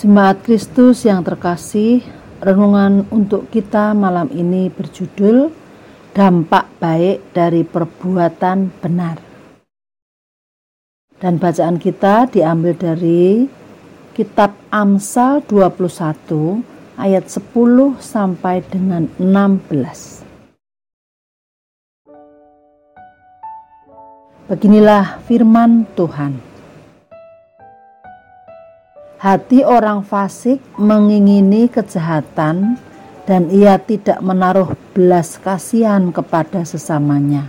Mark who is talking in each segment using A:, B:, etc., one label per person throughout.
A: Jemaat Kristus yang terkasih, renungan untuk kita malam ini berjudul Dampak Baik dari Perbuatan Benar. Dan bacaan kita diambil dari kitab Amsal 21 ayat 10 sampai dengan 16. Beginilah firman Tuhan. Hati orang fasik mengingini kejahatan dan ia tidak menaruh belas kasihan kepada sesamanya.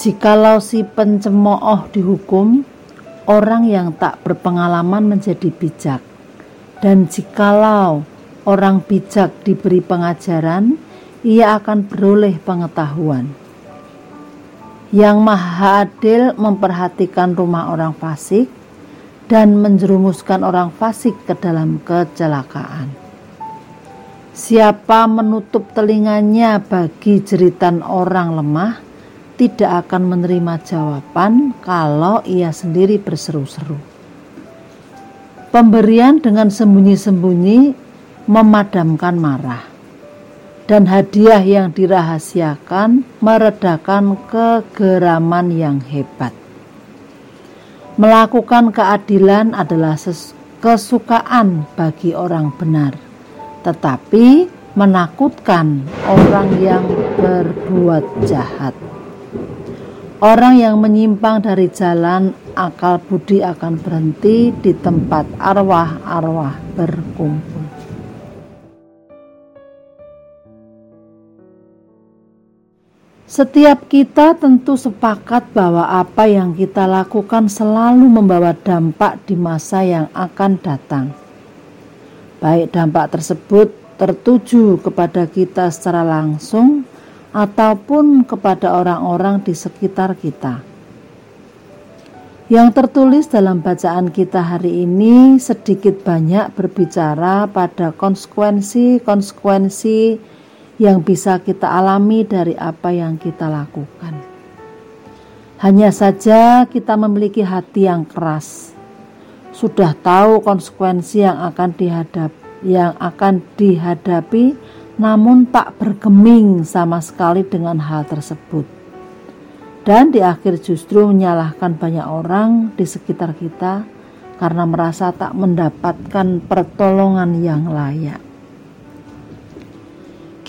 A: Jikalau si pencemooh dihukum, orang yang tak berpengalaman menjadi bijak. Dan jikalau orang bijak diberi pengajaran, ia akan beroleh pengetahuan. Yang Maha Adil memperhatikan rumah orang fasik, dan menjerumuskan orang fasik ke dalam kecelakaan. Siapa menutup telinganya bagi jeritan orang lemah, tidak akan menerima jawaban kalau ia sendiri berseru-seru. Pemberian dengan sembunyi-sembunyi memadamkan marah, dan hadiah yang dirahasiakan meredakan kegeraman yang hebat. Melakukan keadilan adalah kesukaan bagi orang benar, tetapi menakutkan orang yang berbuat jahat. Orang yang menyimpang dari jalan akal budi akan berhenti di tempat arwah-arwah berkumpul. Setiap kita tentu sepakat bahwa apa yang kita lakukan selalu membawa dampak di masa yang akan datang. Baik dampak tersebut tertuju kepada kita secara langsung ataupun kepada orang-orang di sekitar kita. Yang tertulis dalam bacaan kita hari ini sedikit banyak berbicara pada konsekuensi-konsekuensi yang bisa kita alami dari apa yang kita lakukan. Hanya saja kita memiliki hati yang keras. Sudah tahu konsekuensi yang akan dihadap yang akan dihadapi namun tak bergeming sama sekali dengan hal tersebut. Dan di akhir justru menyalahkan banyak orang di sekitar kita karena merasa tak mendapatkan pertolongan yang layak.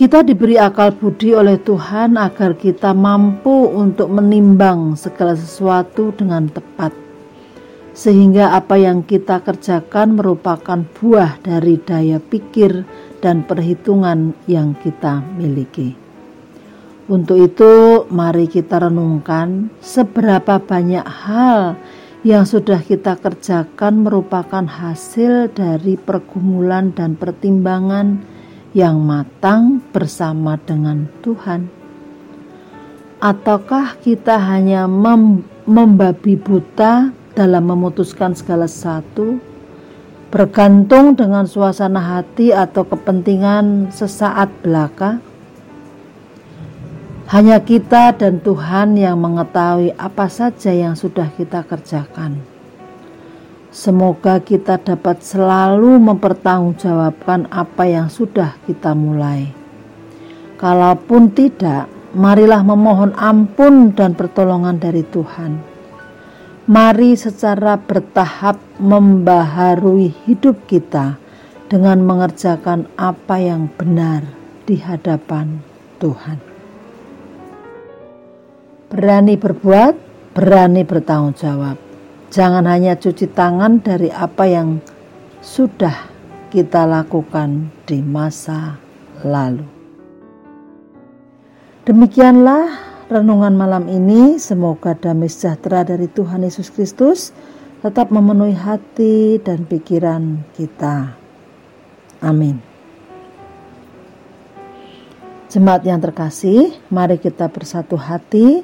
A: Kita diberi akal budi oleh Tuhan agar kita mampu untuk menimbang segala sesuatu dengan tepat, sehingga apa yang kita kerjakan merupakan buah dari daya pikir dan perhitungan yang kita miliki. Untuk itu, mari kita renungkan seberapa banyak hal yang sudah kita kerjakan merupakan hasil dari pergumulan dan pertimbangan yang matang bersama dengan Tuhan? Ataukah kita hanya mem membabi buta dalam memutuskan segala sesuatu, bergantung dengan suasana hati atau kepentingan sesaat belaka? Hanya kita dan Tuhan yang mengetahui apa saja yang sudah kita kerjakan. Semoga kita dapat selalu mempertanggungjawabkan apa yang sudah kita mulai. Kalaupun tidak, marilah memohon ampun dan pertolongan dari Tuhan. Mari secara bertahap membaharui hidup kita dengan mengerjakan apa yang benar di hadapan Tuhan. Berani berbuat, berani bertanggung jawab Jangan hanya cuci tangan dari apa yang sudah kita lakukan di masa lalu. Demikianlah renungan malam ini. Semoga damai sejahtera dari Tuhan Yesus Kristus tetap memenuhi hati dan pikiran kita. Amin. Jemaat yang terkasih, mari kita bersatu hati